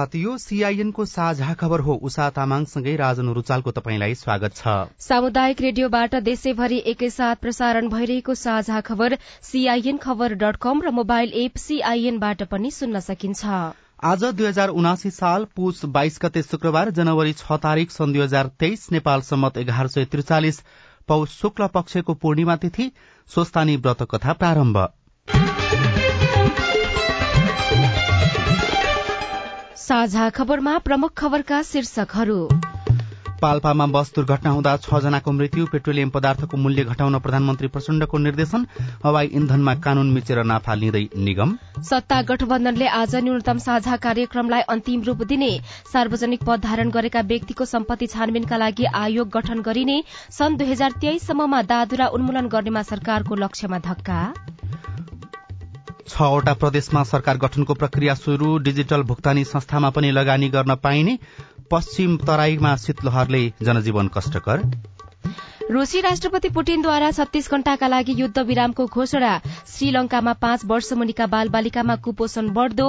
प्रभात यो सीआईएनको साझा खबर हो। उषा तामाङसँगै राजन रुचालको तपाईँलाई स्वागत छ। सामुदायिक रेडियोबाट देशैभरि एकैसाथ प्रसारण भइरहेको साझा खबर सीआईएन खबर डट कम र मोबाइल एप सीआईएनबाट पनि सुन्न सकिन्छ। आज दुई हजार उनासी साल पुष बाइस गते शुक्रबार जनवरी छ तारीक सन् दुई हजार तेइस नेपाल सम्मत एघार सय त्रिचालिस पौष शुक्ल पक्षको पूर्णिमा तिथि स्वस्तानी व्रत कथा प्रारम्भ। साझा खबरमा प्रमुख खबरका शीर्षकहरू। पाल्पामा बस दुर्घटना हुँदा छ जनाको मृत्यु पेट्रोलियम पदार्थको मूल्य घटाउन प्रधानमन्त्री प्रचण्डको निर्देशन हवाई इन्धनमा कानून मिचेर नाफा लिँदै निगम। सत्ता गठबन्धनले आज न्यूनतम साझा कार्यक्रमलाई अन्तिम रूप दिने सार्वजनिक पद धारण गरेका व्यक्तिको सम्पत्ति छानबिनका लागि आयोग गठन गरिने सन् दुई हजार तेइससम्ममा दादुरा उन्मूलन गर्नेमा सरकारको लक्ष्यमा धक्का। छवटा प्रदेशमा सरकार गठनको प्रक्रिया शुरू डिजिटल भुक्तानी संस्थामा पनि लगानी गर्न पाइने पश्चिम तराईमा शीतलहरले जनजीवन कष्टकर। रूसी राष्ट्रपति पुटिनद्वारा छत्तीस घण्टाका लागि युद्ध विरामको घोषणा। श्रीलंकामा पाँच वर्ष मुनिका बाल बालिकामा कुपोषण बढ़दो।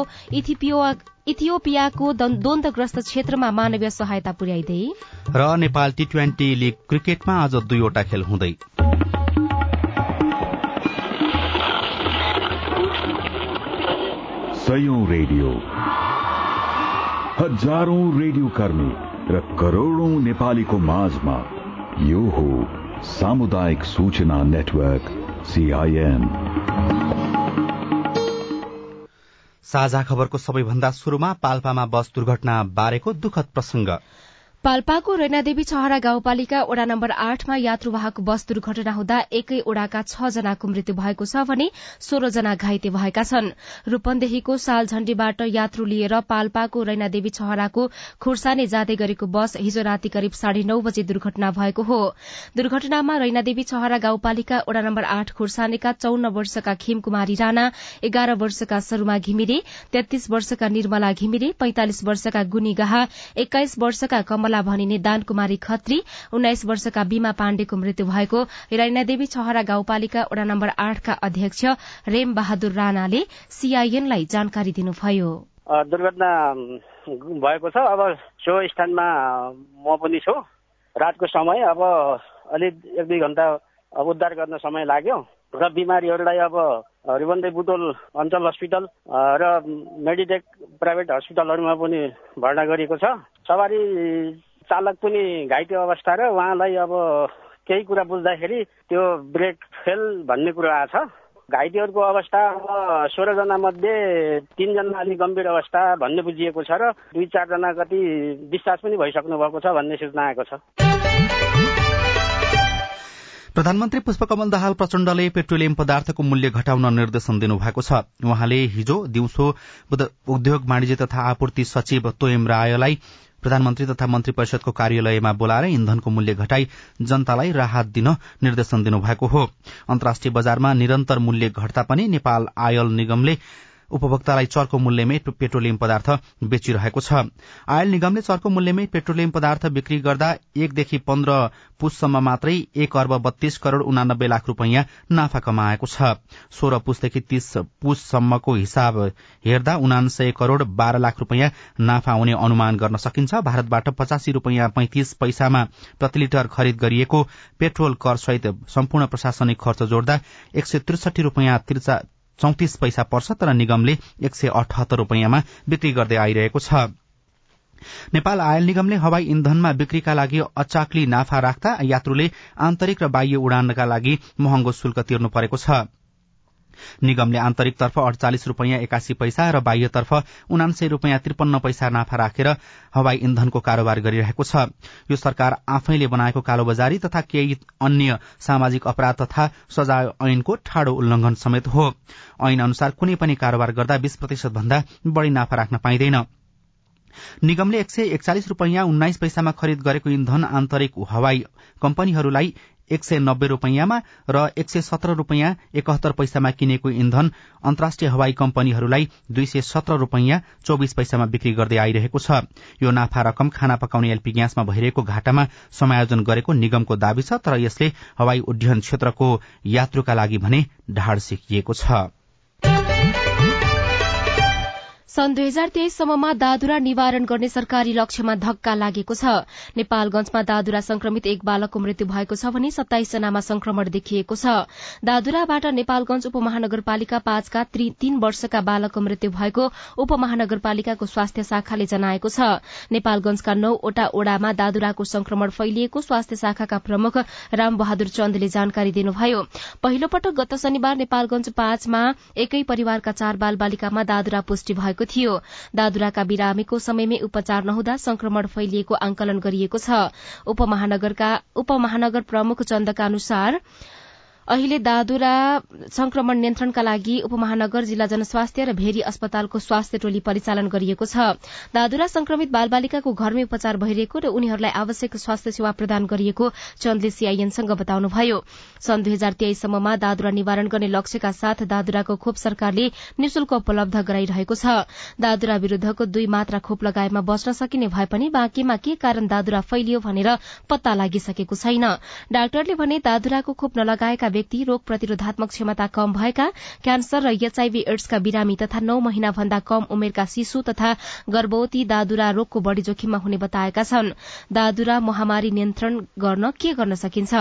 इथियोपियाको द्वन्दग्रस्त क्षेत्रमा मानवीय सहायता पुर्याइँदै। र नेपाल टी ट्वेन्टी लीग क्रिकेटमा आज दुईवटा खेल हुँदै। सयौं रेडियो। हजारौं रेडियो कर्मी र करोड़ौं नेपालीको माझमा यो हो सामुदायिक सूचना नेटवर्क सीआईएन साझा खबरको सबैभन्दा शुरूमा पाल्पामा बस दुर्घटना बारेको दुखद प्रसंग पाल्पाको रैनादेवी छहरा गाउँपालिका ओडा नम्बर आठमा यात्रुवाहक बस दुर्घटना हुँदा एकै ओडाका छ जनाको मृत्यु भएको छ भने सोह्र जना घाइते भएका छन्। रूपन्देहीको सालझण्डीबाट यात्रु लिएर पाल्पाको रैनादेवी छहराको खुर्साने जाँदै गरेको बस हिजो राति करिब साढे नौ बजे दुर्घटना भएको हो। दुर्घटनामा रैनादेवी छहरा गाउँपालिका ओडा नम्बर आठ खुर्सानेका चौन्न वर्षका खिमकुमारी राणा एघार वर्षका सरूमा घिमिरे तेत्तीस वर्षका निर्मला घिमिरे पैंतालिस वर्षका गुनी गाहा एक्काइस वर्षका कमल कमला भनिने दान कुमारी खत्री उन्नाइस वर्षका बीमा पाण्डेको मृत्यु भएको रैनादेवी छहरा गाउँपालिका वडा नम्बर आठका अध्यक्ष रेम बहादुर राणाले सीआईएनलाई जानकारी दिनुभयो। दुर्घटना भएको छ। अब सो स्थानमा म पनि छु। रातको समय अब अलि एक दुई घन्टा उद्धार गर्न समय लाग्यो र बिमारीहरूलाई अब रिबन्दै बुटोल अञ्चल हस्पिटल र मेडिटेक प्राइभेट हस्पिटलहरूमा पनि भर्ना गरिएको छ। सवारी चालक पनि घाइते अवस्था र उहाँलाई अब केही कुरा बुझ्दाखेरि त्यो ब्रेक फेल भन्ने कुरो आएको छ। घाइतेहरूको अवस्था अब सोह्रजना मध्ये तिनजना अलिक गम्भीर अवस्था भन्ने बुझिएको छ र दुई चारजना कति डिस्चार्ज पनि भइसक्नु भएको छ भन्ने सूचना आएको छ। प्रधानमन्त्री पुष्पकमल दाहाल प्रचण्डले पेट्रोलियम पदार्थको मूल्य घटाउन निर्देशन दिनुभएको छ। उहाँले हिजो दिउँसो उद्योग वाणिज्य तथा आपूर्ति सचिव तोयम रायलाई प्रधानमन्त्री तथा मन्त्री परिषदको कार्यालयमा बोलाएर इन्धनको मूल्य घटाई जनतालाई राहत दिन निर्देशन दिनुभएको हो। अन्तर्राष्ट्रिय बजारमा निरन्तर मूल्य घट्दा पनि नेपाल आयल निगमले उपभोक्तालाई चर्को मूल्यमै पेट्रोलियम पदार्थ बेचिरहेको छ। आयल निगमले चर्को मूल्यमै पेट्रोलियम पदार्थ बिक्री गर्दा एकदेखि पन्ध्र पुससम्म मात्रै एक अर्ब बत्तीस करोड़ उनानब्बे लाख रूपियाँ नाफा कमाएको छ। सोह्र पुसदेखि तीस पुससम्मको हिसाब हेर्दा उनासय करोड़ बाह्र लाख रूपियाँ नाफा हुने अनुमान गर्न सकिन्छ। भारतबाट पचासी रूपियाँ पैंतिस पैसामा प्रति लिटर खरिद गरिएको पेट्रोल कर सहित सम्पूर्ण प्रशासनिक खर्च जोड्दा एक सय त्रिसठी रूपियाँ चौतिस पैसा पर्छ तर निगमले एक सय अठहत्तर रूपियाँमा बिक्री गर्दै आइरहेको छ। नेपाल आयल निगमले हवाई इन्धनमा बिक्रीका लागि अचाक्ली नाफा राख्दा यात्रुले आन्तरिक र बाह्य उडानका लागि महँगो शुल्क तिर्नु परेको छ। निगमले आन्तरिकतर्फ अडचालिस रूपियाँ एकासी पैसा र बाह्यतर्फ उनान्सय रूपियाँ त्रिपन्न पैसा नाफा राखेर हवाई इन्धनको कारोबार गरिरहेको छ। यो सरकार आफैले बनाएको कालोबजारी तथा केही अन्य सामाजिक अपराध तथा सजाय ऐनको ठाडो उल्लंघन समेत हो। ऐन अनुसार कुनै पनि कारोबार गर्दा बीस प्रतिशत भन्दा बढ़ी नाफा राख्न पाइँदैन। निगमले एक सय एकचालिस रूपियाँ उन्नाइस पैसामा खरिद गरेको इन्धन आन्तरिक हवाई कम्पनीहरूलाई एक सय नब्बे रूपियाँमा र एक सय सत्र रूपियाँ एकहत्तर पैसामा किनेको इन्धन अन्तर्राष्ट्रिय हवाई कम्पनीहरूलाई दुई सय सत्र रूपियाँ चौविस पैसामा बिक्री गर्दै आइरहेको छ। यो नाफा रकम खाना पकाउने एलपी ग्यासमा भइरहेको घाटामा समायोजन गरेको निगमको दावी छ तर यसले हवाई उड्डयन क्षेत्रको यात्रुका लागि भने ढाड सिकिएको छ। सन् दुई हजार तेइससम्ममा दादुरा निवारण गर्ने सरकारी लक्ष्यमा धक्का लागेको छ। नेपालगंजमा दादुरा संक्रमित एक बालकको मृत्यु भएको छ भने सत्ताइस जनामा संक्रमण देखिएको छ। दादुराबाट नेपालगंज उपमहानगरपालिका पाँचका तीन वर्षका बालकको मृत्यु भएको उपमहानगरपालिकाको स्वास्थ्य शाखाले जनाएको छ। नेपालगंजका नौवटा ओडामा दादुराको संक्रमण फैलिएको स्वास्थ्य शाखाका प्रमुख रामबहादुर चन्दले जानकारी दिनुभयो। पहिलो पटक गत शनिबार नेपालगंज पाँचमा एकै परिवारका चार बाल बालिकामा दादुरा पुष्टि भएको भएको थियो। दादुराका बिरामीको समयमै उपचार नहुँदा संक्रमण फैलिएको आंकलन गरिएको छ। उपमहानगर प्रमुख चन्दका अनुसार अहिले दादुरा संक्रमण नियन्त्रणका लागि उपमहानगर जिल्ला जनस्वास्थ्य र भेरी अस्पतालको स्वास्थ्य टोली परिचालन गरिएको छ। दादुरा संक्रमित बालबालिकाको घरमै उपचार भइरहेको र उनीहरूलाई आवश्यक स्वास्थ्य सेवा प्रदान गरिएको चन्दले सीआईएनसँग बताउनुभयो। सन् दुई हजार तेइससम्ममा दादुरा निवारण गर्ने लक्ष्यका साथ दादुराको खोप सरकारले निशुल्क उपलब्ध गराइरहेको छ। दादुरा विरूद्धको दुई मात्रा खोप लगाएमा बच्न सकिने भए पनि बाँकीमा के कारण दादुरा फैलियो भनेर पत्ता लागिसकेको छैन। डाक्टरले भने दादुराको खोप नलगाएका व्यक्ति रोग प्रतिरोधात्मक क्षमता कम भएका क्यान्सर र एचआईभी एड्सका बिरामी तथा नौ महिना भन्दा कम उमेरका शिशु तथा गर्भवती दादुरा रोगको बढ़ी जोखिममा हुने बताएका छन्। दादुरा महामारी नियन्त्रण गर्न के गर्न सकिन्छ?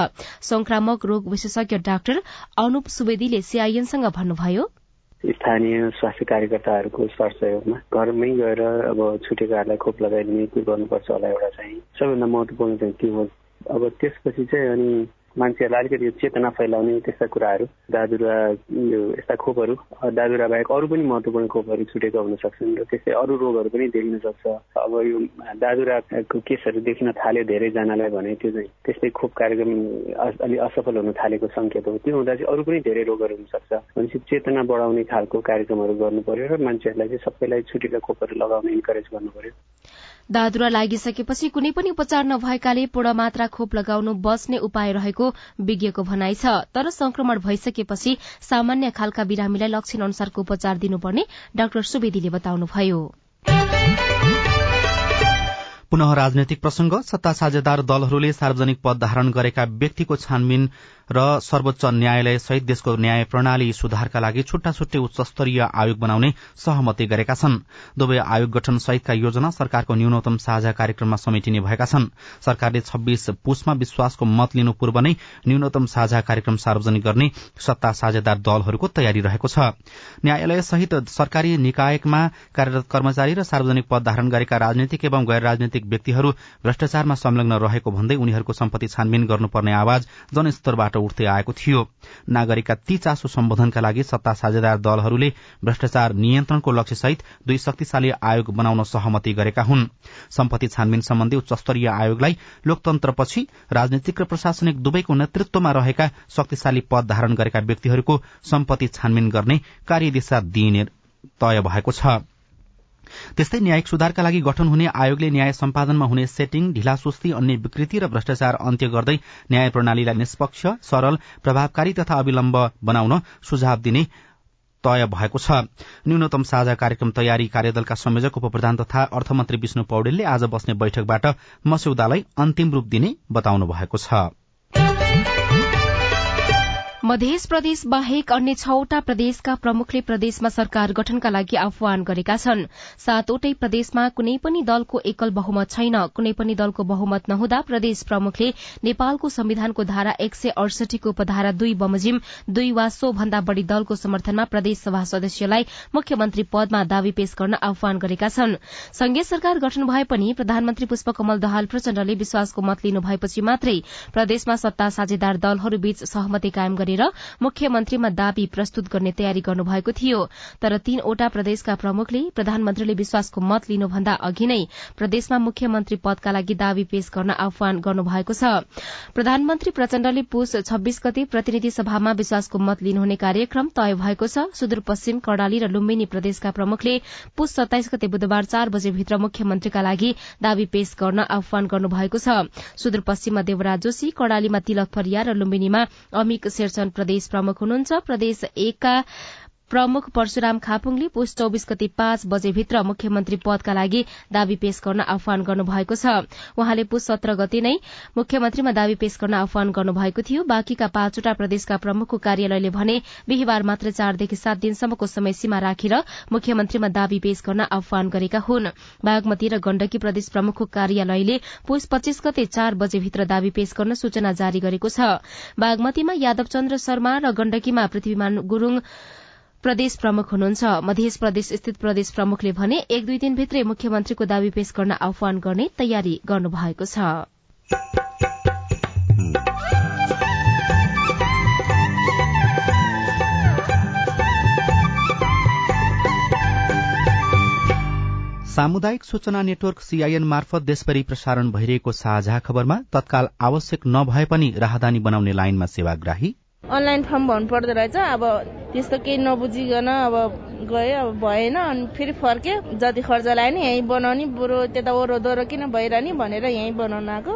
संक्रामक रोग विशेषज्ञ डाक्टर अनुप सुवेदीले सीआईएनसँग भन्नुभयो। स्थानीय स्वास्थ्य कार्यकर्ताहरूको सरसहयोगमा घरमै गएर अब छुटेकाहरूलाई खोप लगाइदिने के गर्नुपर्छ होला एउटा चाहिँ सबैभन्दा महत्वपूर्ण चाहिँ त्यो हो? अब त्यसपछि चाहिँ अनि मान्छेहरूलाई अलिकति यो चेतना फैलाउने त्यस्ता कुराहरू दादुरा यो यस्ता खोपहरू दादुरा बाहेक अरू पनि महत्त्वपूर्ण खोपहरू छुटेका हुन सक्छन् र त्यस्तै अरू रोगहरू पनि देखिन सक्छ। अब यो दादुराको केसहरू देखिन थाल्यो धेरैजनालाई भने त्यो चाहिँ त्यस्तै खोप कार्यक्रम अलि असफल हुन थालेको सङ्केत हो। त्यो हुँदा चाहिँ अरू पनि धेरै रोगहरू हुनसक्छ भनेपछि चेतना बढाउने खालको कार्यक्रमहरू गर्नु पर्यो र मान्छेहरूलाई चाहिँ सबैलाई छुटेका खोपहरू लगाउन इन्करेज गर्नु पर्यो। दादुरा लागिसकेपछि कुनै पनि उपचार नभएकाले पूर्ण मात्रा खोप लगाउनु बस्ने उपाय रहेको विज्ञको भनाइ छ। तर संक्रमण भइसकेपछि सामान्य खालका बिरामीलाई लक्षण अनुसारको उपचार दिनुपर्ने डाक्टर सुवेदीले बताउनुभयो। पुनः राजनैतिक प्रसंग सत्ता साझेदार दलहरूले सार्वजनिक पद धारण गरेका व्यक्तिको छानबिन र सर्वोच्च न्यायालय सहित देशको न्याय प्रणाली सुधारका लागि छुट्टा छुट्टै उच्च स्तरीय आयोग बनाउने सहमति गरेका छन्। दुवै आयोग गठन सहितका योजना सरकारको न्यूनतम साझा कार्यक्रममा समेटिने भएका छन्। सरकारले छब्बीस पुसमा विश्वासको मत लिनु पूर्व नै न्यूनतम साझा कार्यक्रम सार्वजनिक गर्ने सत्ता साझेदार दलहरूको तयारी रहेको छ। न्यायालय सहित सरकारी निकायमा कार्यरत कर्मचारी र सार्वजनिक पद धारण गरेका राजनीतिक एवं गैर राजनीतिक व्यक्तिहरू भ्रष्टाचारमा संलग्न रहेको भन्दै उनीहरूको सम्पत्ति छानबिन गर्नुपर्ने आवाज जनस्तरबाट उठ्दै आएको थियो। नागरिकका ती चासो सम्बोधनका लागि सत्ता साझेदार दलहरूले भ्रष्टाचार नियन्त्रणको लक्ष्यसहित दुई शक्तिशाली आयोग बनाउन सहमति गरेका हुन्। सम्पत्ति छानबिन सम्बन्धी उच्चस्तरीय आयोगलाई लोकतन्त्रपछि राजनीतिक र प्रशासनिक दुवैको नेतृत्वमा रहेका शक्तिशाली पद धारण गरेका व्यक्तिहरूको सम्पत्ति छानबिन गर्ने कार्यदिशा दिइने तय भएको छ। त्यस्तै न्यायिक सुधारका लागि गठन हुने आयोगले न्याय सम्पादनमा हुने सेटिङ ढिलासुस्ती अन्य विकृति र भ्रष्टाचार अन्त्य गर्दै न्याय प्रणालीलाई निष्पक्ष सरल प्रभावकारी तथा अविलम्ब बनाउन सुझाव दिने तय भएको छ। न्यूनतम साझा कार्यक्रम तयारी कार्यदलका संयोजक उपप्रधान तथा अर्थमन्त्री विष्णु पौडेलले आज बस्ने बैठकबाट मस्यौदालाई अन्तिम रूप दिने बताउनु भएको छ। मध्य प्रदेश बाहेक अन्य छवटा प्रदेशका प्रमुखले प्रदेशमा सरकार गठनका लागि आह्वान गरेका छन्। सातवटै प्रदेशमा कुनै पनि दलको एकल बहुमत छैन। कुनै पनि दलको बहुमत नहुँदा प्रदेश प्रमुखले नेपालको संविधानको धारा एक सय अडसठीको उपधारा दुई बमोजिम दुई वा सो भन्दा बढ़ी दलको समर्थनमा प्रदेश सभा सदस्यलाई मुख्यमन्त्री पदमा दावी पेश गर्न आह्वान गरेका छन्। संघीय सरकार गठन भए पनि प्रधानमन्त्री पुष्पकमल दहाल प्रचण्डले विश्वासको मत लिनु भएपछि मात्रै प्रदेशमा सत्ता साझेदार दलहरूबीच सहमति कायम गरेर बसेर मुख्यमन्त्रीमा दावी प्रस्तुत गर्ने तयारी गर्नुभएको थियो। तर तीनवटा प्रदेशका प्रमुखले प्रधानमन्त्रीले विश्वासको मत लिनुभन्दा अघि नै प्रदेशमा मुख्यमन्त्री पदका लागि दावी पेश गर्न आह्वान गर्नुभएको छ। प्रधानमन्त्री प्रचण्डले पुष छब्बीस गते प्रतिनिधि सभामा विश्वासको मत लिनुहुने कार्यक्रम तय भएको छ। सुदूरपश्चिम कर्णाली र लुम्बिनी प्रदेशका प्रमुखले पुष सत्ताइस गते बुधबार चार बजेभित्र मुख्यमन्त्रीका लागि दावी पेश गर्न आह्वान गर्नुभएको छ। सुदूरपश्चिममा देवराज जोशी कर्णालीमा तिलक फरिया र लुम्बिनीमा अमिक शेरचन प्रदेश प्रमुख हुनुहुन्छ। प्रदेश एकका प्रमुख परशुराम खापुङले पुष चौबिस गते पाँच बजेभित्र मुख्यमन्त्री पदका लागि दावी पेश गर्न आह्वान गर्नुभएको छ। उहाँले पुष सत्र गते नै मुख्यमन्त्रीमा दावी पेश गर्न आह्वान गर्नुभएको थियो। बाँकीका पाँचवटा प्रदेशका प्रमुखको कार्यालयले भने बिहिबार मात्र चारदेखि सात दिनसम्मको समय सीमा राखेर मुख्यमन्त्रीमा दावी पेश गर्न आह्वान गरेका हुन्। बागमती र गण्डकी प्रदेश प्रमुखको कार्यालयले पुष पच्चीस गते चार बजेभित्र दावी पेश गर्न सूचना जारी गरेको छ। बागमतीमा यादव चन्द्र शर्मा र गण्डकीमा पृथ्वीमान गुरूङ प्रदेश प्रमुख हुनुहुन्छ। मध्य प्रदेश स्थित प्रदेश प्रमुखले भने एक दुई दिनभित्रै मुख्यमन्त्रीको दावी पेश गर्न आह्वान गर्ने तयारी गर्नुभएको छ। सामुदायिक सूचना नेटवर्क सीआईएन मार्फत देशभरि प्रसारण भइरहेको साझा खबरमा तत्काल आवश्यक नभए पनि राहदानी बनाउने लाइनमा सेवाग्राही अनलाइन फर्म भर्नु पर्दो रहेछ। अब त्यस्तो केही नबुझिकन अब गयो अब भएन अनि फेरि फर्क्यो। जति खर्च लाग्यो नि यहीँ बनाउने बरु त्यता ओरो दोहोरो किन भइरहने भनेर यहीँ बनाउन आएको।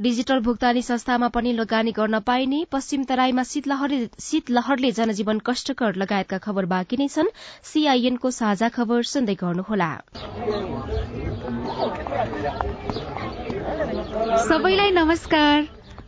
डिजिटल भुक्तानी संस्थामा पनि लगानी गर्न पाइने पश्चिम तराईमा शीतलहरले जनजीवन कष्टकर लगायतका खबर बाँकी नै छन्। सीआईएनको साझा खबर सुन्दै गर्नुहोला। सबैलाई नमस्कार।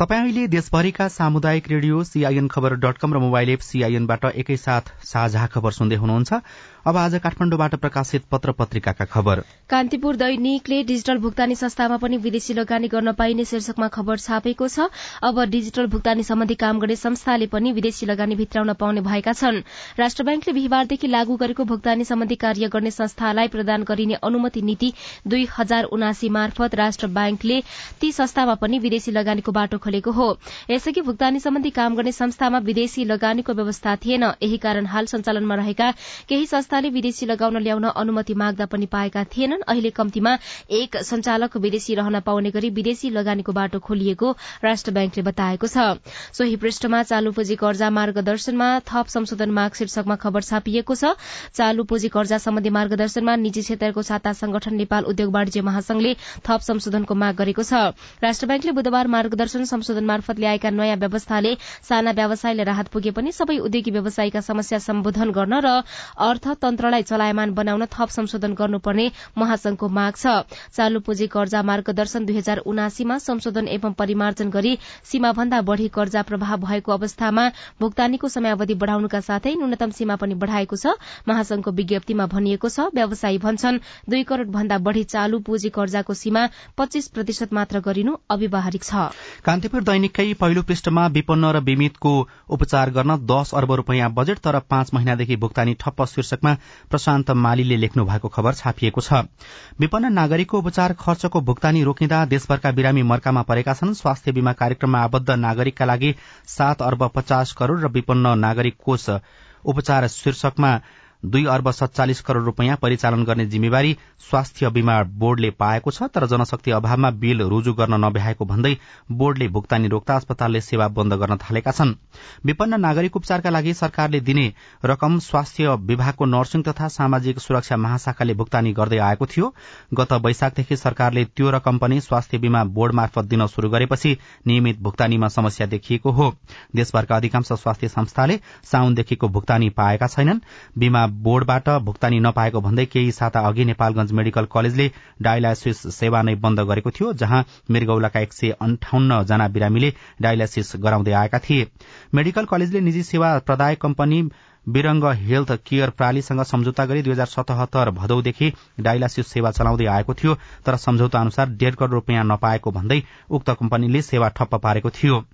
तपाईँ अहिले देशभरिका सामुदायिक radio CIN Khabar dot com र मोबाइल एप सीआईएनबाट एकैसाथ साझा खबर सुन्दै हुनुहुन्छ। अब आज काठमाडौँबाट प्रकाशित पत्र पत्रिकाका खबर। कान्तिपुर दैनिकले डिजिटल भुक्तानी संस्थामा पनि विदेशी लगानी गर्न पाइने शीर्षकमा खबर छापेको छ। अब डिजिटल भुक्तानी सम्बन्धी काम गर्ने संस्थाले पनि विदेशी लगानी भित्राउन पाउने भएका छन्। राष्ट्र ब्याङ्कले बिहिबारदेखि लागू गरेको भुक्तानी सम्बन्धी कार्य गर्ने संस्थालाई प्रदान गरिने अनुमति नीति दुई हजार उनासी मार्फत राष्ट्र ब्याङ्कले ती संस्थामा पनि विदेशी लगानीको बाटो खोलेको हो। यसअघि भुक्तानी सम्बन्धी काम गर्ने संस्थामा विदेशी लगानीको व्यवस्था थिएन। यही कारण हाल सञ्चालनमा रहेका केही संस्थाले विदेशी लगाउन ल्याउन अनुमति माग्दा पनि पाएका थिएनन्। अहिले कम्तीमा एक संचालक विदेशी रहन पाउने गरी विदेशी लगानीको बाटो खोलिएको राष्ट्र ब्याङ्कले बताएको छ। सोही पृष्ठमा चालू पुँजी कर्जा मार्गदर्शनमा थप संशोधन माग शीर्षकमा खबर छापिएको छ। चालू पुँजी कर्जा सम्बन्धी मार्गदर्शनमा निजी क्षेत्रको छाता संगठन नेपाल उद्योग वाणिज्य महासंघले थप संशोधनको माग गरेको छ। राष्ट्र ब्याङ्कले बुधबार मार्गदर्शन संशोधन मार्फत ल्याएका नयाँ व्यवस्थाले साना व्यवसायले राहत पुगे पनि सबै उद्योगी व्यवसायीका समस्या सम्बोधन गर्न र अर्थतन्त्रलाई चलायमान बनाउन थप संशोधन गर्नुपर्ने महासंघको माग छ। चालू पुँजी कर्जा मार्गदर्शन दुई हजार उनासीमा संशोधन एवं परिमार्जन गरी सीमाभन्दा बढ़ी कर्जा प्रभाव भएको अवस्थामा भुक्तानीको समयावधि बढ़ाउनुका साथै न्यूनतम सीमा पनि बढ़ाएको छ। महासंघको विज्ञप्तिमा भनिएको छ व्यवसायी भन्छन् दुई करोड़ भन्दा बढ़ी चालू पुँजी कर्जाको सीमा पच्चीस प्रतिशत मात्र गरिनु अव्यवहारिक छ। कान्तिपुर दैनिककै पहिलो पृष्ठमा विपन्न र बिमितको उपचार गर्न दश अर्ब रूपियाँ बजेट तर पाँच महिनादेखि भुक्तानी ठप्प शीर्षकमा प्रशान्त मालीले लेख्नु भएको खबर छापिएको छ। विपन्न नागरिकको उपचार खर्चको भुक्तानी रोकिँदा देशभरका बिरामी मर्कामा परेका छन्। स्वास्थ्य बीमा कार्यक्रममा आबद्ध नागरिकका लागि सात अर्ब पचास करोड़ र विपन्न नागरिक कोष उपचार शीर्षकमा दुई अर्ब सत्तालिस करोड़ रूपियाँ परिचालन गर्ने जिम्मेवारी स्वास्थ्य बीमा बोर्डले पाएको छ तर जनशक्ति अभावमा बिल रूजु गर्न नभ्याएको भन्दै बोर्डले भुक्तानी रोक्दा अस्पतालले सेवा बन्द गर्न थालेका छन्। विपन्न नागरिक उपचारका लागि सरकारले दिने रकम स्वास्थ्य विभागको नर्सिङ तथा सामाजिक सुरक्षा महाशाखाले भुक्तानी गर्दै आएको थियो। गत वैशाखदेखि सरकारले त्यो रकम पनि स्वास्थ्य बीमा बोर्ड मार्फत दिन शुरू गरेपछि नियमित भुक्तानीमा समस्या देखिएको हो। देशभरका अधिकांश स्वास्थ्य संस्थाले साउनदेखिको भुक्तानी पाएका छैनन्। बीमा बोर्डबाट भुक्तानी नपाएको भन्दै केही साता अघि नेपालगंज मेडिकल कलेजले डायलासिस सेवा नै बन्द गरेको थियो जहाँ मृगौलाका एक सय अन्ठाउन्न जना बिरामीले डायलासिस गराउँदै आएका थिए। मेडिकल कलेजले निजी सेवा प्रदायक कम्पनी विरंग हेल्थ केयर प्रालीसँग सम्झौता गरी दुई हजार सतहत्तर भदौदेखि डायलासिस सेवा चलाउँदै आएको थियो तर सम्झौता अनुसार डेढ़ करोड़ रूपियाँ नपाएको भन्दै उक्त कम्पनीले सेवा ठप्प पारेको थियो।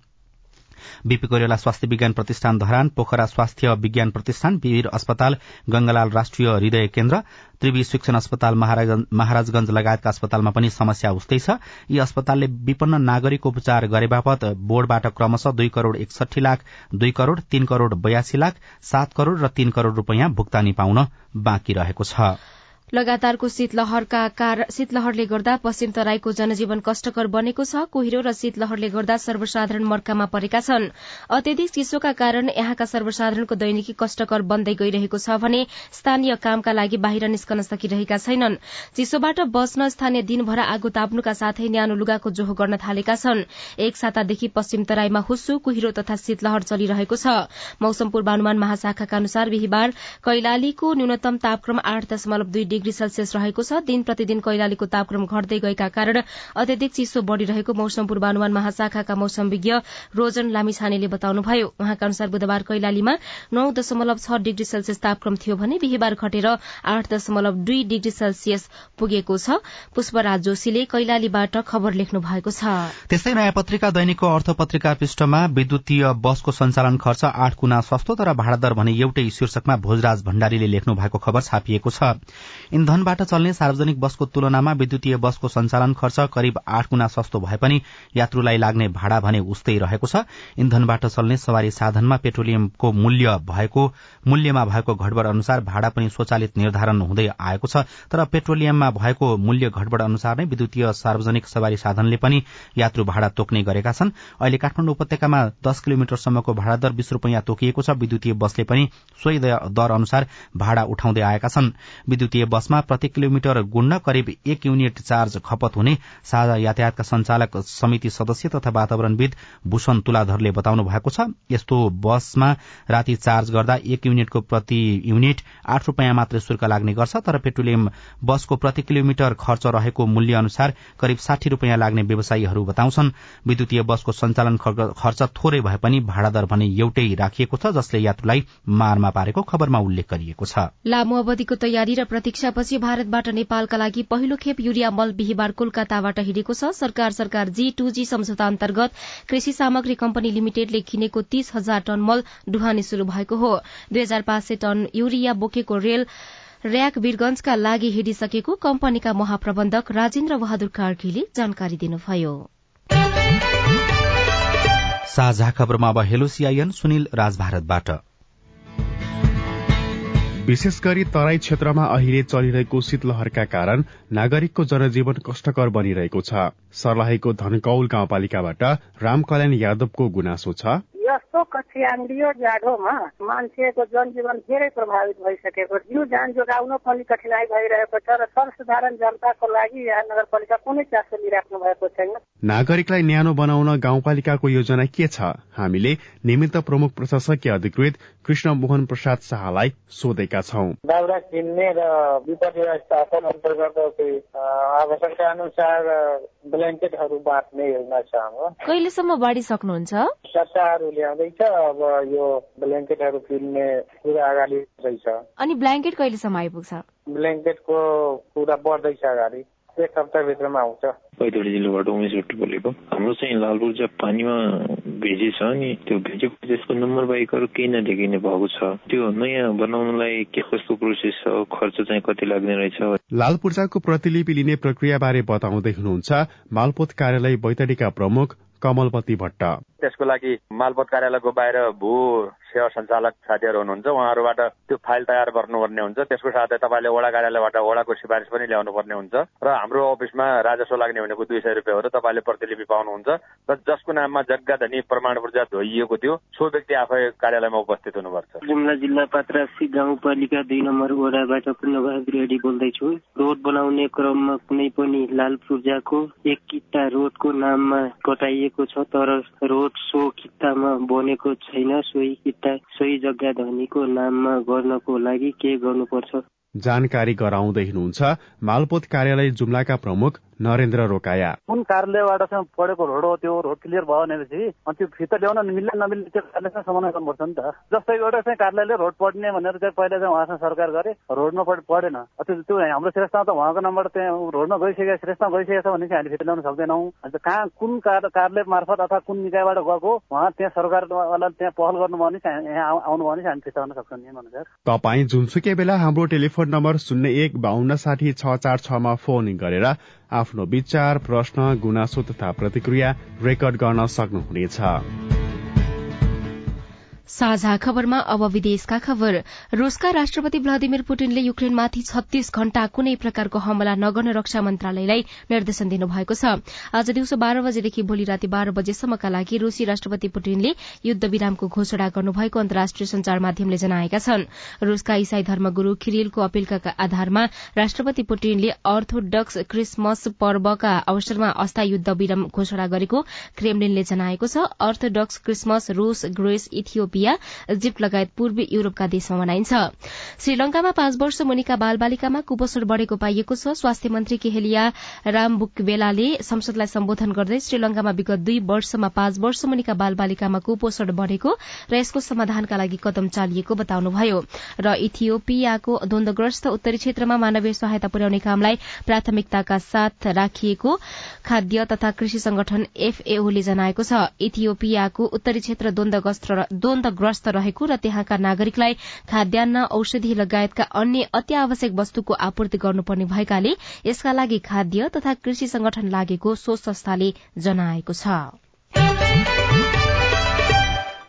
बीपी कोइराला स्वास्थ्य विज्ञान प्रतिष्ठान धरान पोखरा स्वास्थ्य विज्ञान प्रतिष्ठान वीर अस्पताल गंगालाल राष्ट्रिय हृदय केन्द्र त्रिवी शिक्षण अस्पताल महाराजगंज लगायतका अस्पतालमा पनि समस्या उस्तै छ। यी अस्पतालले विपन्न नागरिक उपचार गरे बापत बोर्डबाट क्रमशः दुई करोड़ एकसठी लाख दुई करोड़ तीन करोड़ बयासी लाख सात करोड़ र तीन करोड़ रूपियाँ भुक्तानी पाउन बाँकी रहेको छ। लगातारको शीतलहरका शीतलहरले गर्दा पश्चिम तराईको जनजीवन कष्टकर बनेको छ। कुहिरो र शीतलहरले गर्दा सर्वसाधारण मर्कामा परेका छन्। अत्यधिक चिसोका कारण यहाँका सर्वसाधारणको दैनिकी कष्टकर बन्दै गइरहेको छ भने स्थानीय कामका लागि बाहिर निस्कन सकिरहेका छैनन्। चिसोबाट बच्न स्थानीय दिनभर आगो ताप्नुका साथै न्यानो लुगाको जोहो गर्न थालेका छन्। एक सातादेखि पश्चिम तराईमा हुस्सु कुहिरो तथा शीतलहर चलिरहेको छ। मौसम पूर्वानुमान महाशाखाका अनुसार बिहिबार कैलालीको न्यूनतम तापक्रम आठ दशमलव दुई डिग्री सेल्सियस रहेको छ। दिन प्रतिदिन कैलालीको तापक्रम घट्दै गएका कारण अत्यधिक चिसो बढ़िरहेको मौसम पूर्वानुमान महाशाखाका मौसम विज्ञ रोजन लामिछानेले बताउनुभयो। उहाँका अनुसार बुधबार कैलालीमा नौ दशमलव छ डिग्री सेल्सियस तापक्रम थियो भने बिहिबार घटेर आठ दशमलव दुई डिग्री सेल्सियस पुगेको छ। पुष्पराज जोशीले कैलालीबाट खबर लेख्नु भएको छ। त्यस्तै नयाँ पत्रिका दैनिकको अर्थ पत्रिका पृष्ठमा विद्युतीय बसको सञ्चालन खर्च आठ गुणा सस्तो तर भाडा दर भने एउटै शीर्षकमा भोजराज भण्डारीले लेख्नु भएको खबर छापिएको छ। इन्धनबाट चल्ने सार्वजनिक बसको तुलनामा विद्युतीय बसको सञ्चालन खर्च करिब आठ गुणा सस्तो भए पनि यात्रुलाई लाग्ने भाडा भने उस्तै रहेको छ। इन्धनबाट चल्ने सवारी साधनमा पेट्रोलियमको मूल्य भएको मूल्यमा भएको घटबड़ अनुसार भाडा पनि स्वचालित निर्धारण हुँदै आएको छ। तर पेट्रोलियममा भएको मूल्य घटबड़ अनुसार नै विद्युतीय सार्वजनिक सवारी साधनले पनि यात्रु भाडा तोक्ने गरेका छन्। अहिले काठमाडौँ उपत्यकामा दस किलोमिटरसम्मको भाडा दर बीस रूपियाँ तोकिएको छ। विद्युतीय बसले पनि सोही दर अनुसार भाडा उठाउँदै आएका छन्। विद्युतीय बसमा प्रति किलोमिटर गुण्न करिब एक युनिट चार्ज खपत हुने साझा यातायातका संचालक समिति सदस्य तथा वातावरणविद भूषण तुलाधरले बताउनु भएको छ। यस्तो बसमा राति चार्ज गर्दा एक युनिटको प्रति युनिट आठ रूपियाँ मात्रै शुल्क लाग्ने गर्छ तर पेट्रोलियम बसको प्रति किलोमिटर खर्च रहेको मूल्य अनुसार करिब साठी रूपियाँ लाग्ने व्यवसायीहरू बताउँछन्। विद्युतीय बसको सञ्चालन खर्च थोरै भए पनि भाडा दर भने एउटै राखिएको छ जसले यात्रुलाई मारमा पारेको खबरमा उल्लेख गरिएको छ। लामो अवधिको तयारी र प्रतीक्षापछि भारतबाट नेपालका लागि पहिलो खेप युरिया मल बिहिबार कोलकाताबाट हिँडेको छ। सरकार सरकार जी टू जी सम्झौता अन्तर्गत कृषि सामग्री कम्पनी लिमिटेडले किनेको तीस हजार टन मल डुहानी शुरू भएको हो। दुई हजार पाँच सय टन युरिया बोकेको रेल र्याक वीरगंजका लागि हिँडिसकेको कम्पनीका महाप्रबन्धक राजेन्द्र बहादुर कार्कीले जानकारी दिनुभयो। साझा खबरमा अब हेलो सुनिल राजभारतबाट। विशेष गरी तराई क्षेत्रमा अहिले चलिरहेको शीतलहरका कारण नागरिकको जनजीवन कष्टकर बनिरहेको छ। सर्लाहीको धनकौल गाउँपालिकाबाट रामकल्याण यादवको गुनासो छ। यस्तो कठियाङ्ग्रियो जाडोमा मान्छेको जनजीवन धेरै प्रभावित भइसकेको जिउ ज्यान जोगाउन पनि कठिनाई भइरहेको छ र सर्वसाधारण जनताको लागि यहाँ नगरपालिका कुनै चासो लिइराख्नु भएको छैन। नागरिकलाई न्यानो बनाउन गाउँपालिकाको योजना के छ? हामीले निमित्त प्रमुख प्रशासकीय अधिकृत कृष्ण मोहन प्रसाद शाहलाई सोधेका छौँ। दाउरा किन्ने र विपद व्यवस्थापन अन्तर्गत आवश्यकता अनुसार ब्ल्याङ्केटहरू बाँट्ने योजना छ हाम्रो। कहिलेसम्म बाँडिसक्नुहुन्छ? सट्टाहरू ल्याउँदैछ अब यो ब्ल्याङ्केटहरू किन्ने कुरा अगाडि छ अनि ब्ल्याङ्केट कहिलेसम्म आइपुग्छ? ब्ल्याङ्केटको कुरा बढ्दैछ अगाडि। एक हप्ताभित्रमा आउँछ। पैतोडी जिल्लाबाट उमेश भट्ट बोलेको। हाम्रो चाहिँ लालपुर चाहिँ पानीमा भेजी छ नि त्यो भेजेको त्यसको नम्बर बाइकहरू केही नदेखिने भएको छ। त्यो नयाँ बनाउनलाई के कस्तो प्रोसेस छ खर्च चाहिँ कति लाग्ने रहेछ? लाल पूर्जाको प्रतिलिपि लिने प्रक्रिया बारे बताउँदै हुनुहुन्छ मालपोत कार्यालय बैतडीका प्रमुख कमलपति भट्ट। त्यसको लागि मालपोत कार्यालयको बाहिर भू सेवा सञ्चालक साथीहरू हुनुहुन्छ। उहाँहरूबाट त्यो फाइल तयार गर्नुपर्ने हुन्छ। त्यसको साथै तपाईँले वडा कार्यालयबाट वडाको सिफारिस पनि ल्याउनु पर्ने हुन्छ। र हाम्रो अफिसमा राजस्व लाग्ने भनेको दुई सय रुपियाँहरू तपाईँले प्रतिलिपि पाउनुहुन्छ। र जसको नाममा जग्गा धनी प्रमाण पूर्जा धोइएको थियो सो व्यक्ति आफै कार्यालयमा उपस्थित हुनुपर्छ। जुम्ला जिल्ला पात्रासी गाउँपालिका दुई नम्बर वडाबाट पूर्णबहादुर रेडी बोल्दैछु। रोड बनाउने क्रममा कुनै पनि लाल पूर्जाको एक किट्टा रोडको नाममा कटाइएको छ तर रोड सो किट्टामा बनेको छैन सोही किट्टा सोही जग्गा धनीको नाममा गर्नको लागि के गर्नुपर्छ? जानकारी गराउँदै हुनुहुन्छ मालपोत कार्यालय जुम्लाका प्रमुख नरेन्द्र रोकाया। कुन कार्यालयबाट चाहिँ पढेको रोड हो त्यो रोड क्लियर भयो भनेपछि अनि त्यो फिर्ता ल्याउन मिल्ने नमिल्ने त्यो कार्यालयसँग समन्वय गर्नुपर्छ नि त। जस्तै एउटा चाहिँ कार्यालयले रोड पढ्ने भनेर चाहिँ पहिला चाहिँ उहाँसँग सरकार गरे रोडमा पढेन। त्यो त्यो हाम्रो श्रेष्ठमा त उहाँको नम्बर त्यहाँ रोडमा गइसकेको श्रेष्ठमा गइसकेको छ भने चाहिँ हामीले फिर्ता ल्याउन सक्दैनौँ। अन्त कहाँ कुन कार्यालय मार्फत अथवा कुन निकायबाट गएको उहाँ त्यहाँ सरकारवाला त्यहाँ पहल गर्नुभयो भने चाहिँ यहाँ आउनुभयो भने चाहिँ हामी फिर्ता गर्न सक्छौँ अनुसार तपाईँ जुनसुकै बेला हाम्रो टेलिफोन नम्बर शून्य एक बाहन्न साठी छ चार छमा फोन गरेर आफ्नो विचार प्रश्न गुनासो तथा प्रतिक्रिया रेकर्ड गर्न सक्नुहुनेछ। साझा खबरमा अब विदेशका खबर। रूसका राष्ट्रपति भ्लादिमिर पुटिनले युक्रेनमाथि छत्तीस घण्टा कुनै प्रकारको हमला नगर्न रक्षा मन्त्रालयलाई निर्देशन दिनुभएको छ। आज दिउँसो बाह्र बजेदेखि भोलि राति बाह्र बजेसम्मका लागि रूसी राष्ट्रपति पुटिनले युद्ध विरामको घोषणा गर्नुभएको अन्तर्राष्ट्रिय संचार माध्यमले जनाएका छन्। रूसका इसाई धर्मगुरू खिरिलको अपीलका आधारमा राष्ट्रपति पुटिनले अर्थोडक्स क्रिसमस पर्वका अवसरमा अस्थायी युद्ध विराम घोषणा गरेको क्रेमलिनले जनाएको छ। अर्थोडक्स क्रिसमस रूस ग्रेस इथियोपिया सर्बिया इजिप्ट लगायत पूर्वी युरोपका देशमा मनाइन्छ। श्रीलंकामा पाँच वर्ष मुनिका बालबालिकामा कुपोषण बढ़ेको पाइएको छ। स्वास्थ्य मन्त्री केहेलिया रामबुकबेलाले संसदलाई सम्बोधन गर्दै श्रीलंकामा विगत दुई वर्षमा पाँच वर्ष मुनिका बालबालिकामा कुपोषण बढ़ेको र यसको समाधानका लागि कदम चालिएको बताउनुभयो। र इथियोपियाको द्वन्दग्रस्त उत्तरी क्षेत्रमा मानवीय सहायता पुर्याउने कामलाई प्राथमिकताका साथ राखिएको खाद्य तथा कृषि संगठन एफएओले जनाएको छ। इथियोपियाको उत्तरी क्षेत्र द्वन्द ग्रस्त रहेको र त्यहाँका नागरिकलाई खाद्यान्न औषधि लगायतका अन्य अत्यावश्यक वस्तुको आपूर्ति गर्नुपर्ने भएकाले यसका लागि खाद्य तथा कृषि संगठन लागेको सो संस्थाले जनाएको छ।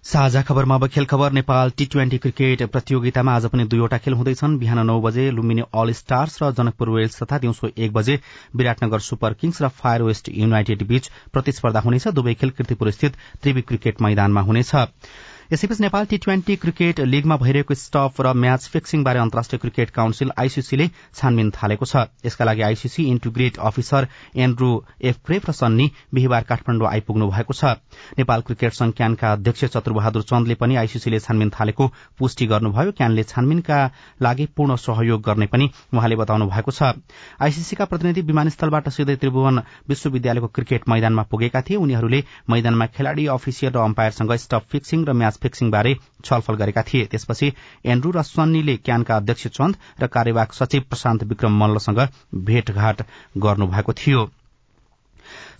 साझा खबरमा अब खेल खबर नेपाल टी ट्वेन्टी क्रिकेट प्रतियोगितामा आज पनि दुईवटा खेल हुँदैछन्। बिहान नौ बजे लुम्बिनी अल स्टार्स र जनकपुर वेल्स तथा दिउँसो एक बजे विराटनगर सुपर किङ्स र फायर वेस्ट युनाइटेड बीच प्रतिस्पर्धा हुनेछ। दुवै खेल किर्तिपुर स्थित त्रिवी क्रिकेट मैदानमा हुनेछ। यसैबीच नेपाल टी ट्वेन्टी क्रिकेट लीगमा भइरहेको स्टफ र म्याच फिक्सिङबारे अन्तर्राष्ट्रिय क्रिकेट काउन्सिल आईसीसीले छानबिन थालेको छ। यसका लागि ICC integrity officer Andrew Ephgrave र सन्नी बिहिबार काठमाडौँ आइपुग्नु भएको छ। नेपाल क्रिकेट संघ क्यानका अध्यक्ष चतुरबहादुर चन्दले पनि आईसीसीले छानबिन थालेको पुष्टि गर्नुभयो। क्यानले छानबिनका लागि पूर्ण सहयोग गर्ने पनि उहाँले बताउनु भएको छ। आईसीसीका प्रतिनिधि विमानस्थलबाट सिधै त्रिभुवन विश्वविद्यालयको क्रिकेट मैदानमा पुगेका थिए। उनीहरूले मैदानमा खेलाड़ी अफिसियल र अम्पायरसँग स्टफ फिक्सिङ र म्याच फिक्सिङबारे छलफल गरेका थिए। त्यसपछि एन्ड्रू र सन्नीले क्यानका अध्यक्ष चन्द र कार्यवाहक सचिव प्रशान्त विक्रम मल्लसँग भेटघाट गर्नुभएको थियो।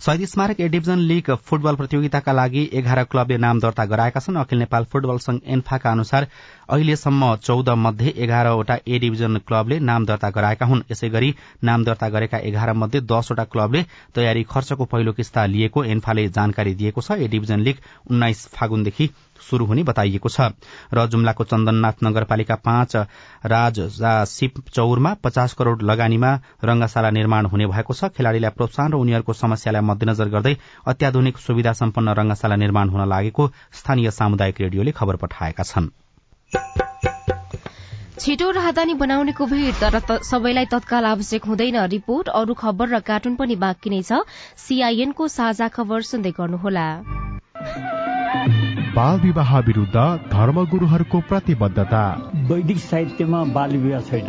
शहीद स्मारक ए डिभिजन लीग फुटबल प्रतियोगिताका लागि एघार क्लबले नाम दर्ता गराएका छन्। अखिल नेपाल फुटबल संघ एन्फाका अनुसार अहिलेसम्म चौध मध्ये एघारवटा ए डिभिजन क्लबले नाम दर्ता गराएका हुन्। यसै गरी नाम दर्ता गरेका एघार मध्ये दसवटा क्लबले तयारी खर्चको पहिलो किस्ता लिएको एन्फाले जानकारी दिएको छ। ए डिभिजन लीग उन्नाइस फागुनदेखि शुरू हुने बताइएको छ। र जुम्लाको चन्दननाथ नगरपालिका पाँच राज सिप चौरमा पचास करोड़ लगानीमा रंगशाला निर्माण हुने भएको छ। खेलाड़ीलाई प्रोत्साहन र उनीहरूको समस्यालाई मध्यनजर गर्दै अत्याधुनिक सुविधा सम्पन्न रंगशाला निर्माण हुन लागेको स्थानीय सामुदायिक रेडियोले खबर पठाएका छन्। छिटो राहदानी बनाउनेको भीड़ तर सबैलाई तत्काल आवश्यक हुँदैन। रिपोर्ट अरू खबर र कार्टुन पनि बाँकी नै छ। सीआईएनको साझा खबर सुन्दै गर्नुहोला। बाल विवाह विरूद्ध धर्मगुरूहरूको प्रतिबद्धता। वैदिक साहित्यमा बाल विवाह छैन।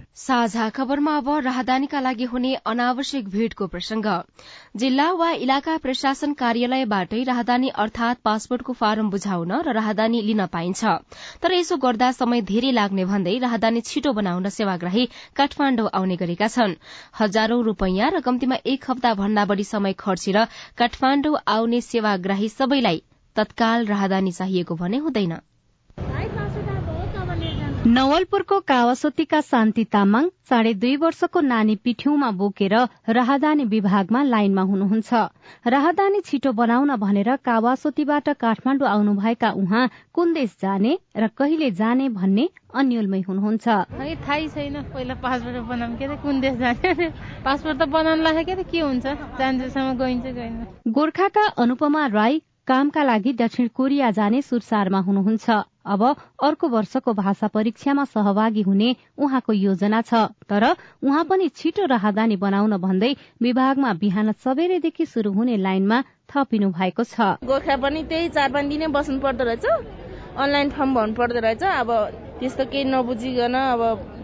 साझा खबरमा अब राहदानीका लागि हुने अनावश्यक भीड़को प्रसंग। जिल्ला वा इलाका प्रशासन कार्यालयबाटै राहदानी अर्थात पासपोर्टको फारम बुझाउन र राहदानी लिन पाइन्छ। तर यसो गर्दा समय धेरै लाग्ने भन्दै राहदानी छिटो बनाउन सेवाग्राही काठमाण्डु आउने गरेका छन्। हजारौं रूपियाँ र कम्तीमा एक हप्ता भन्दा बढ़ी समय खर्चेर काठमाण्डु आउने सेवाग्राही सबैलाई तत्काल राहदानी चाहिएको भने हुँदैन। नवलपुरको कावासोतीका शान्ति तामाङ साढे दुई वर्षको नानी पिठ्यौमा बोकेर राहदानी विभागमा लाइनमा हुनुहुन्छ। राहदानी छिटो बनाउन भनेर कावासोतीबाट काठमाण्डु आउनुभएका उहाँ कुन देश जाने र कहिले जाने भन्ने अन्यलमै हुनुहुन्छ। थाहै छैन पहिला पासपोर्ट बनाउनु के कुन देश जाने पासपोर्ट त बनाउनु लाग्यो के हुन्छ? गइन्छ गोर्खाका अनुपमा राई कामका लागि दक्षिण कोरिया जाने सुरसारमा हुनुहुन्छ। अब अर्को वर्षको भाषा परीक्षामा सहभागी हुने उहाँको योजना छ। तर उहाँ पनि छिटो राहदानी बनाउन भन्दै विभागमा बिहान सबेरैदेखि शुरू हुने लाइनमा थपिनु भएको छ। गोर्खा पनि त्यही चार पाँच दिनै बस्नु पर्दो रहेछ। अनलाइन फर्म भर्नु पर्दो रहेछ। अब त्यस्तो केही नबुझिकन अब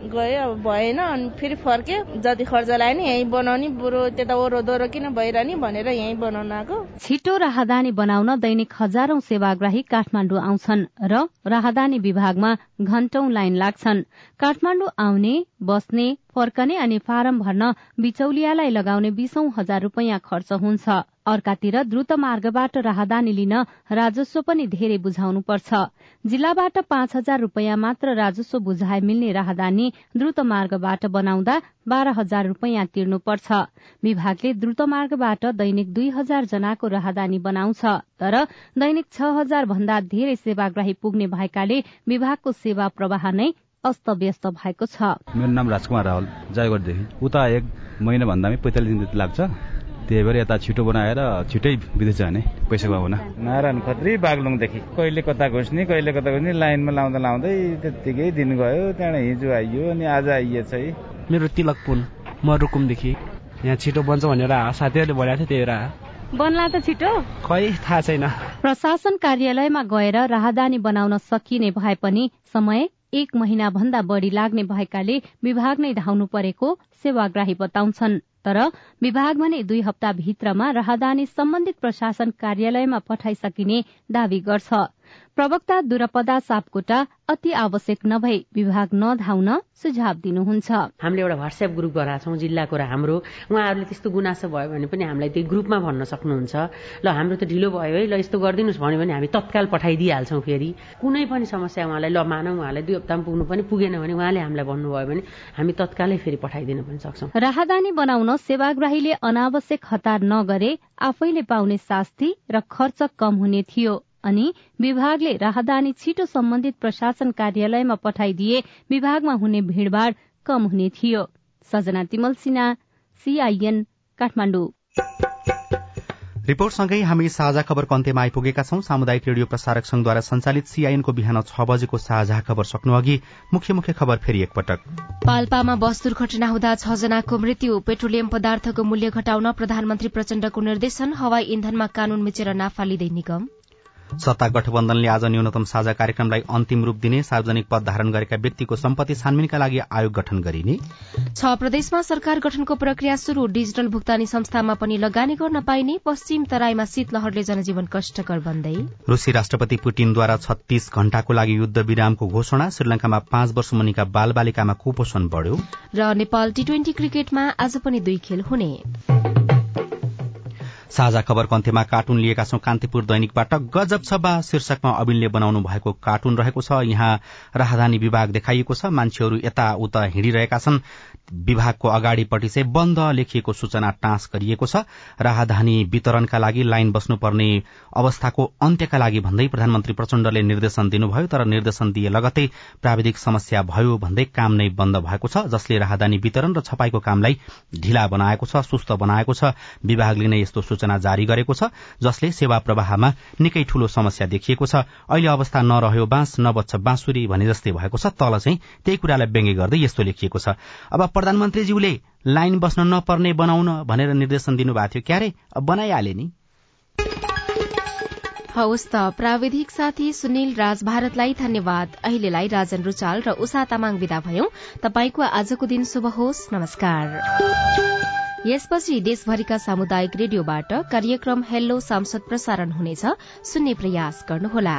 गयो अब भएन अनि फेरि फर्क्यो जति खर्च लाग्यो नि यहीँ बनाउने बुढो त्यता ओरो दोहोरो किन भइरहने भनेर यहीँ बनाउन आएको। छिटो राहदानी बनाउन दैनिक हजारौं सेवाग्राही काठमाडौँ आउँछन् र राहदानी विभागमा घण्टौं लाइन लाग्छन्। काठमाडौँ आउने बस्ने फर्कने अनि फारम भर्न बिचौलियालाई लगाउने बीसौं हजार रूपियाँ खर्च हुन्छ। अर्कातिर द्रुत मार्गबाट राहदानी लिन राजस्व पनि धेरै बुझाउनु पर्छ जिल्लाबाट पाँच हजार रूपियाँ मात्र राजस्व बुझाए मिल्ने राहदानी द्रुत मार्गबाट बनाउँदा बाह्र हजार रूपियाँ तिर्नुपर्छ। विभागले द्रुत मार्गबाट दैनिक दुई हजार जनाको राहदानी बनाउँछ तर दैनिक छ हजार भन्दा धेरै सेवाग्राही पुग्ने भएकाले विभागको सेवा प्रवाह नै अस्त व्यस्त भएको छ। मेरो नाम राजकुमार रावल जयगढदेखि। उता एक महिना भन्दा पैँतालिस दिन लाग्छ। त्यही भएर यता छिटो बनाएर छिटै विदेश जाने पैसा हुन नारायण खत्री बागलुङदेखि। कहिले कता घुस्ने कहिले कता घुस्ने लाइनमा लाउँदा लाउँदै त्यत्तिकै दिन गयो त्यहाँबाट हिजो आइयो अनि आज आइएछ है। मेरो तिलक पुन म रुकुमदेखि। यहाँ छिटो बन्छ भनेर साथीहरूले भनेको थियो त्यही भएर। बन्ला त छिटो। खै थाहा छैन। प्रशासन कार्यालयमा गएर राहदानी बनाउन सकिने भए पनि समय एक महिना भन्दा बढ़ी लाग्ने भएकाले विभाग नै धाउनु परेको सेवाग्राही बताउँछन्। तर विभाग भने दुई हप्ता भित्रमा राहदानी सम्बन्धित प्रशासन कार्यालयमा पठाइसकिने दावी गर्छ। प्रवक्ता दुरपदा सापकोटा अति आवश्यक नभई विभाग नधाउन सुझाव दिनुहुन्छ। हामीले एउटा व्हाट्सएप ग्रुप गराएको छौँ जिल्लाको र हाम्रो। उहाँहरूले त्यस्तो गुनासो भयो भने पनि हामीलाई त्यही ग्रुपमा भन्न सक्नुहुन्छ। ल हाम्रो त ढिलो भयो है। ल यस्तो गरिदिनुहोस् भन्यो भने हामी तत्काल पठाइदिइहाल्छौँ फेरि। कुनै पनि समस्या उहाँलाई ल मानौ उहाँलाई। दुई हप्तामा पुग्नु पनि पुगेन भने उहाँले हामीलाई भन्नुभयो भने हामी तत्कालै फेरि पठाइदिन पनि सक्छौँ। राहदानी बनाउन सेवाग्राहीले अनावश्यक हतार नगरे आफैले पाउने शास्ति र खर्च कम हुने थियो। अनि विभागले राहदानी छिटो सम्बन्धित प्रशासन कार्यालयमा पठाइदिए विभागमा हुने भीड़भाड़ कम हुने थियो। Sajana Timalsina CIN Kathmandu. रिपोर्टसँगै हामी साझा खबरको अन्त्यमा आइपुगेका छौं। सामुदायिक रेडियो प्रसारक संघद्वारा संचालित सीआईएनको बिहान छ बजेको साझा खबर सक्नु अघि मुख्य मुख्य खबर फेरि एकपटक। पाल्पामा बस दुर्घटना हुँदा छ जनाको मृत्यु। पेट्रोलियम पदार्थको मूल्य घटाउन प्रधानमन्त्री प्रचण्डको निर्देशन। हवाई इन्धनमा कानून मिचेर नाफा लिँदै निगम। सत्ता गठबन्धनले आज न्यूनतम साझा कार्यक्रमलाई अन्तिम रूप दिने सार्वजनिक पद धारण गरेका व्यक्तिको सम्पत्ति छानबिनका लागि आयोग गठन गरिने। छ प्रदेशमा सरकार गठनको प्रक्रिया शुरू डिजिटल भुक्तानी संस्थामा पनि लगानी गर्न पाइने पश्चिम तराईमा शीतलहरले जनजीवन कष्टकर बन्दै। रूसी राष्ट्रपति पुटिनद्वारा छत्तीस घण्टाको लागि युद्ध विरामको घोषणा श्रीलंकामा पाँच वर्ष मुनिका बाल बालिकामा कुपोषण बढ़्यो। र नेपाल टी ट्वेन्टी क्रिकेटमा आज पनि दुई खेल हुने। साझा खबरको अन्त्यमा कार्टुन लिएका छौं कान्तिपुर दैनिकबाट। गजब छ बा शीर्षकमा अविनले बनाउनु भएको कार्टुन रहेको छ। यहाँ राहदानी विभाग देखाइएको छ। मान्छेहरू यता उता हिँडिरहेका छन्। विभागको अगाडिपट्टि चाहिँ बन्द लेखिएको सूचना टाँस गरिएको छ। राहदानी वितरणका लागि लाइन बस्नुपर्ने अवस्थाको अन्त्यका लागि भन्दै प्रधानमन्त्री प्रचण्डले निर्देशन दिनुभयो तर निर्देशन दिए लगतै प्राविधिक समस्या भयो भन्दै काम नै बन्द भएको छ जसले राहदानी वितरण र छपाईको कामलाई ढिला बनाएको छ सुस्त बनाएको छ। विभागले नै यस्तो सूचना जारी गरेको छ जसले सेवा प्रवाहमा निकै ठूलो समस्या देखिएको छ। अहिले अवस्था नरह्यो बाँस नबच्छ बाँसुरी भने जस्तै भएको छ तल चाहिँ त्यही कुरालाई व्यङ्ग्य गर्दै यस्तो लेखिएको छ। अब प्रधानमन्त्रीज्यूले लाइन बस्न नपर्ने बनाउन भनेर निर्देशन दिनुभएको थियो। क्यारे? बनाइहाले नि। हवस् त प्राविधिक साथी सुनिल राज भारतलाई धन्यवाद। अहिलेलाई राजन रुचाल र उषा तामाङ विदा भयौं। तपाईँको आजको दिन शुभ होस्। नमस्कार। यसपछि देशभरिका सामुदायिक रेडियोबाट कार्यक्रम हेल्लो सांसद प्रसारण हुनेछ। सुन्ने प्रयास गर्नुहोला।